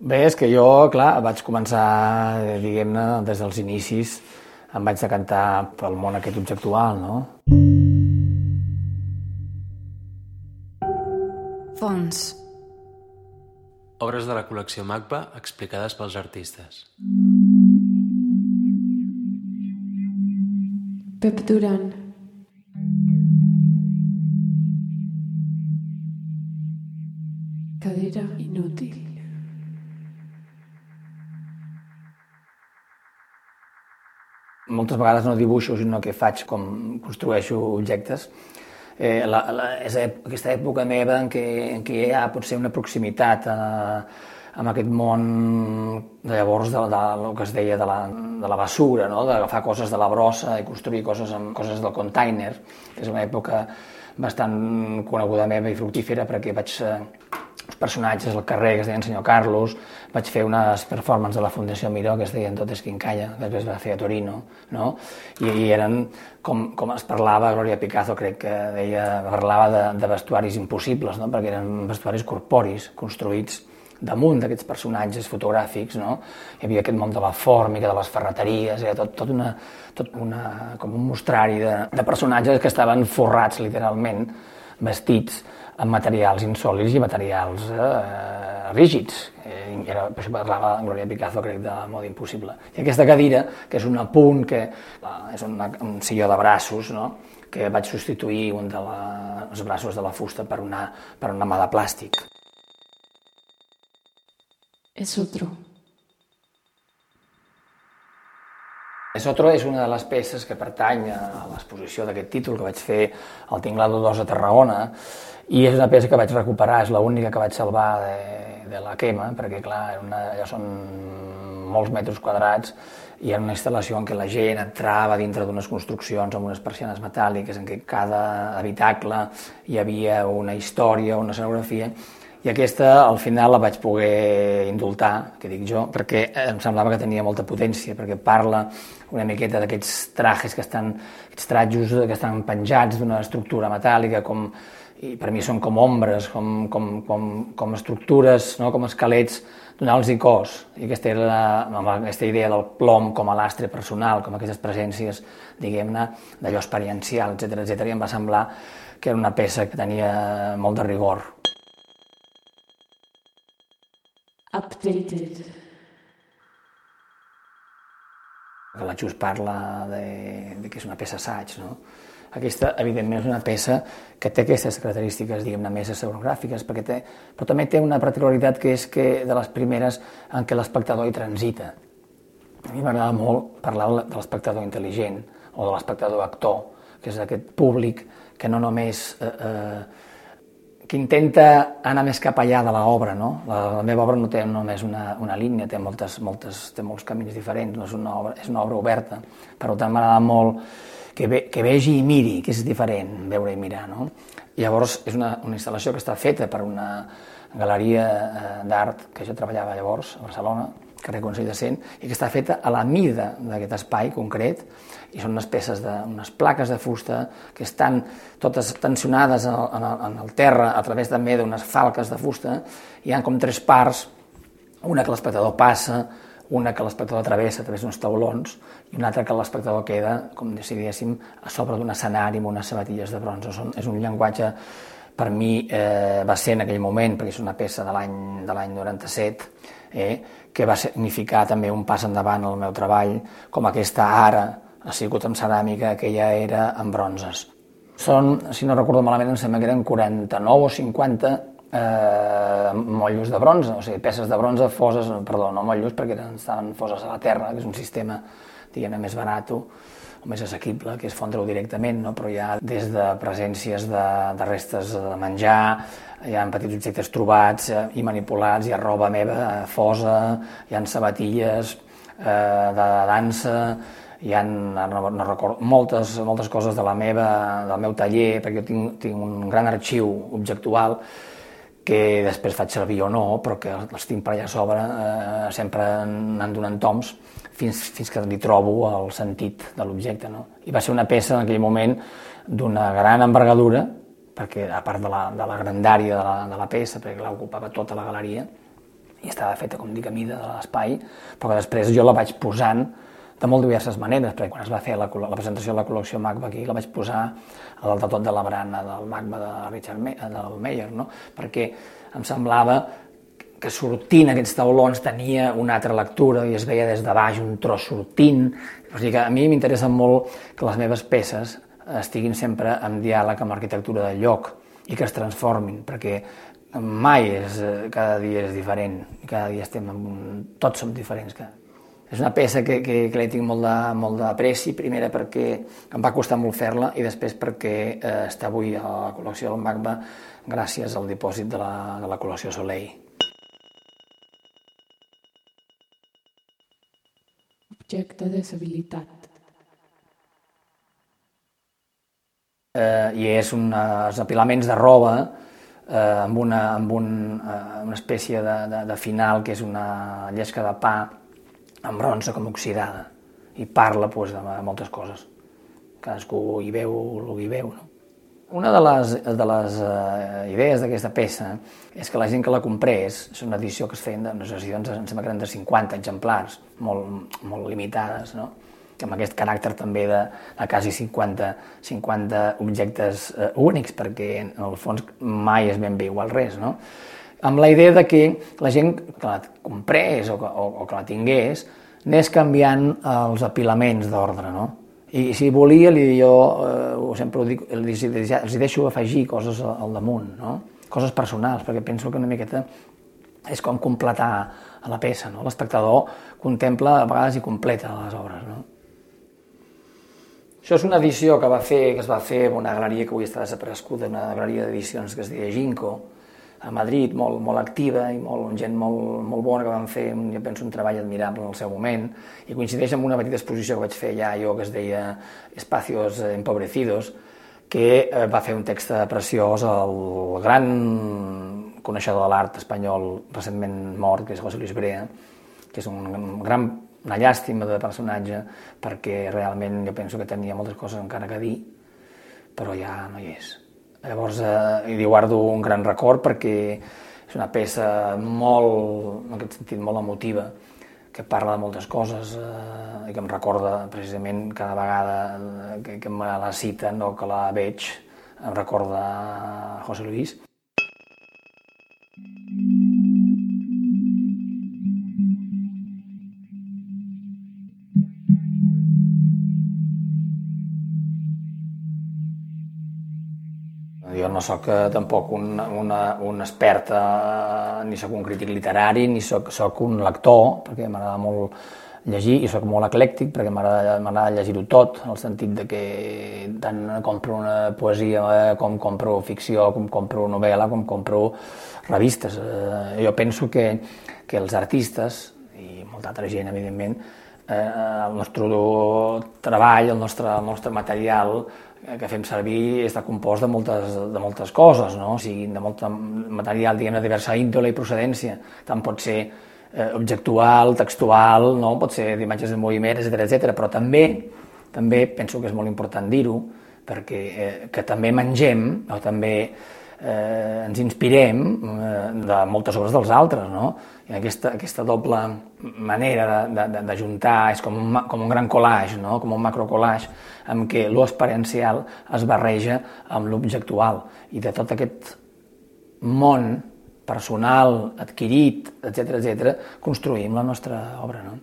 Bé, és que jo, clar, vaig començar, diguem-ne, des dels inicis, em vaig decantar pel món aquest objectual, no? Fons. Obres de la col·lecció MACBA explicades pels artistes. Pep Duran. Cadira inútil. Moltes vegades no dibuixo, sinó que faig com construeixo objectes. Eh, la, la, és aquesta època meva en què, en què hi ha potser una proximitat a, amb aquest món de llavors de, de, de, que es deia de la, de la basura, no? d'agafar coses de la brossa i construir coses amb coses del container, és una època bastant coneguda meva i fructífera perquè vaig personatges al carrer que es deien Senyor Carlos, vaig fer unes performances de la Fundació Miró que es deien Totes Quincalla, després va fer a Torino, no? I, i eren com, com es parlava, Gloria Picasso crec que deia, parlava de, de vestuaris impossibles, no? perquè eren vestuaris corporis, construïts damunt d'aquests personatges fotogràfics, no? Hi havia aquest món de la fòrmica, de les ferreteries, era tot, tot, una, tot una, com un mostrari de, de personatges que estaven forrats, literalment, vestits amb materials insòlids i materials eh, rígids. Eh, era, per això parlava Gloria Picasso, crec, de mode impossible. I aquesta cadira, que és un apunt, que eh, és una, un silló de braços, no? que vaig substituir un dels braços de la fusta per una, per una mà de plàstic. Es otro. Es otro és una de les peces que pertany a l'exposició d'aquest títol que vaig fer al Tinglado 2 a Tarragona i és una peça que vaig recuperar, és l'única que vaig salvar de, de la quema, perquè clar, una, allò són molts metres quadrats i era una instal·lació en què la gent entrava dintre d'unes construccions amb unes persianes metàl·liques en què cada habitacle hi havia una història, una escenografia aquesta al final la vaig poder indultar, que dic jo, perquè em semblava que tenia molta potència, perquè parla una miqueta d'aquests trajes que estan, aquests trajos que estan penjats d'una estructura metàl·lica, com, i per mi són com ombres, com, com, com, com estructures, no? com esquelets, donar-los cos. I aquesta era la, aquesta idea del plom com a lastre personal, com aquestes presències, diguem-ne, d'allò experiencial, etc etc. i em va semblar que era una peça que tenia molt de rigor. Updated. Xus parla de, de que és una peça assaig, no? Aquesta, evidentment, és una peça que té aquestes característiques, diguem-ne, més escenogràfiques, perquè té, però també té una particularitat que és que de les primeres en què l'espectador hi transita. A mi m'agrada molt parlar de l'espectador intel·ligent o de l'espectador actor, que és aquest públic que no només eh, eh, que intenta anar més cap allà de l'obra, no? La, la meva obra no té només una, una línia, té, moltes, moltes, té molts camins diferents, no és una obra, és una obra oberta. Per tant, m'agrada molt que, ve, que vegi i miri, que és diferent, veure i mirar, no? Llavors, és una, una instal·lació que està feta per una galeria eh, d'art que jo treballava llavors a Barcelona, carrer Consell de Cent, i que està feta a la mida d'aquest espai concret, i són unes peces de, unes plaques de fusta que estan totes tensionades en el, en el, en el terra a través també d'unes falques de fusta, hi ha com tres parts, una que l'espectador passa, una que l'espectador travessa a través d'uns taulons i una altra que l'espectador queda, com si diguéssim, a sobre d'un escenari amb unes sabatilles de bronze. Són, és un llenguatge per mi eh, va ser en aquell moment, perquè és una peça de l'any 97, eh, que va significar també un pas endavant al meu treball, com aquesta ara ha sigut en ceràmica, aquella era en bronzes. Són, si no recordo malament, em sembla que eren 49 o 50 eh, motllos de bronze, o sigui, peces de bronze foses, perdó, no motllos perquè estaven foses a la terra, que és un sistema, diguem més barat, més assequible, que és fondre-ho directament, no? però hi ha des de presències de, de restes de menjar, hi ha petits objectes trobats eh, i manipulats, hi ha roba meva eh, fosa, hi ha sabatilles eh, de dansa, hi ha, no, no record, moltes, moltes coses de la meva, del meu taller, perquè jo tinc, tinc un gran arxiu objectual que després faig servir o no, però que els tinc per allà a sobre, eh, sempre anant donant toms, fins, fins que li trobo el sentit de l'objecte. No? I va ser una peça en aquell moment d'una gran envergadura, perquè a part de la, de la grandària de la, de la peça, perquè l'ocupava tota la galeria, i estava feta, com dic, a mida de l'espai, però que després jo la vaig posant de molt diverses maneres, perquè quan es va fer la, la presentació de la col·lecció MACBA aquí, la vaig posar a dalt de tot de la barana del MACBA de Richard Me del Meyer, no? perquè em semblava que sortint aquests taulons tenia una altra lectura i es veia des de baix un tros sortint. O sigui que a mi m'interessa molt que les meves peces estiguin sempre en diàleg amb l'arquitectura del lloc i que es transformin, perquè mai és, cada dia és diferent, cada dia estem en un... tots som diferents. Que... És una peça que, que, que li tinc molt de, molt d'apreci, primera perquè em va costar molt fer-la i després perquè eh, està avui a la col·lecció del MACBA gràcies al dipòsit de la, de la col·lecció Soleil. Objecte de s'habilitat. Eh, I és uns apilaments de roba eh, amb, una, amb un, eh, una espècie de, de, de final que és una llesca de pa amb bronze com oxidada i parla pues, de, de moltes coses. Cadascú hi veu el que hi veu. No? Una de les, de les uh, idees d'aquesta peça és que la gent que la comprés, és una edició que es feien unes edicions, em sembla que eren de 50 exemplars, molt, molt limitades, no? amb aquest caràcter també de, de quasi 50, 50 objectes uh, únics, perquè en el fons mai és ben bé igual res, no? amb la idea de que la gent que la comprés o que, o, o que la tingués anés canviant els apilaments d'ordre, no? I si volia, li, jo eh, sempre ho dic, els, els deixo afegir coses al damunt, no? coses personals, perquè penso que una miqueta és com completar la peça. No? L'espectador contempla a vegades i completa les obres. No? Això és una edició que, va fer, que es va fer en una galeria que avui està desapareguda, una galeria d'edicions que es deia Ginkgo, a Madrid, molt, molt activa i molt, gent molt, molt bona que van fer, jo penso, un treball admirable en el seu moment, i coincideix amb una petita exposició que vaig fer ja jo, que es deia Espacios Empobrecidos, que eh, va fer un text preciós al gran coneixedor de l'art espanyol recentment mort, que és José Luis Brea, que és un gran, una llàstima de personatge, perquè realment jo penso que tenia moltes coses encara que dir, però ja no hi és. Llavors, eh, li guardo un gran record perquè és una peça molt, en aquest sentit, molt emotiva, que parla de moltes coses eh, i que em recorda precisament cada vegada que, que me la citen o que la veig, em recorda José Luis. Jo no sóc eh, tampoc un, una, un expert, eh, ni sóc un crític literari, ni sóc, sóc un lector, perquè m'agrada molt llegir, i sóc molt eclèctic, perquè m'agrada llegir-ho tot, en el sentit de que tant compro una poesia eh, com compro ficció, com compro novel·la, com compro revistes. Jo penso que, que els artistes, i molta altra gent, evidentment, eh, el nostre treball, el nostre, el nostre material, que fem servir està compost de moltes, de moltes coses, no? o sigui, de molt material diguem de diversa índole i procedència. Tant pot ser eh, objectual, textual, no? pot ser d'imatges de moviment, etc etc. però també, també penso que és molt important dir-ho, perquè eh, que també mengem o també eh, ens inspirem eh, de moltes obres dels altres, no? I aquesta, aquesta doble manera d'ajuntar és com un, com un gran collage, no? com un macrocollage, en què l'experiencial es barreja amb l'objectual. I de tot aquest món personal, adquirit, etc etc, construïm la nostra obra. No?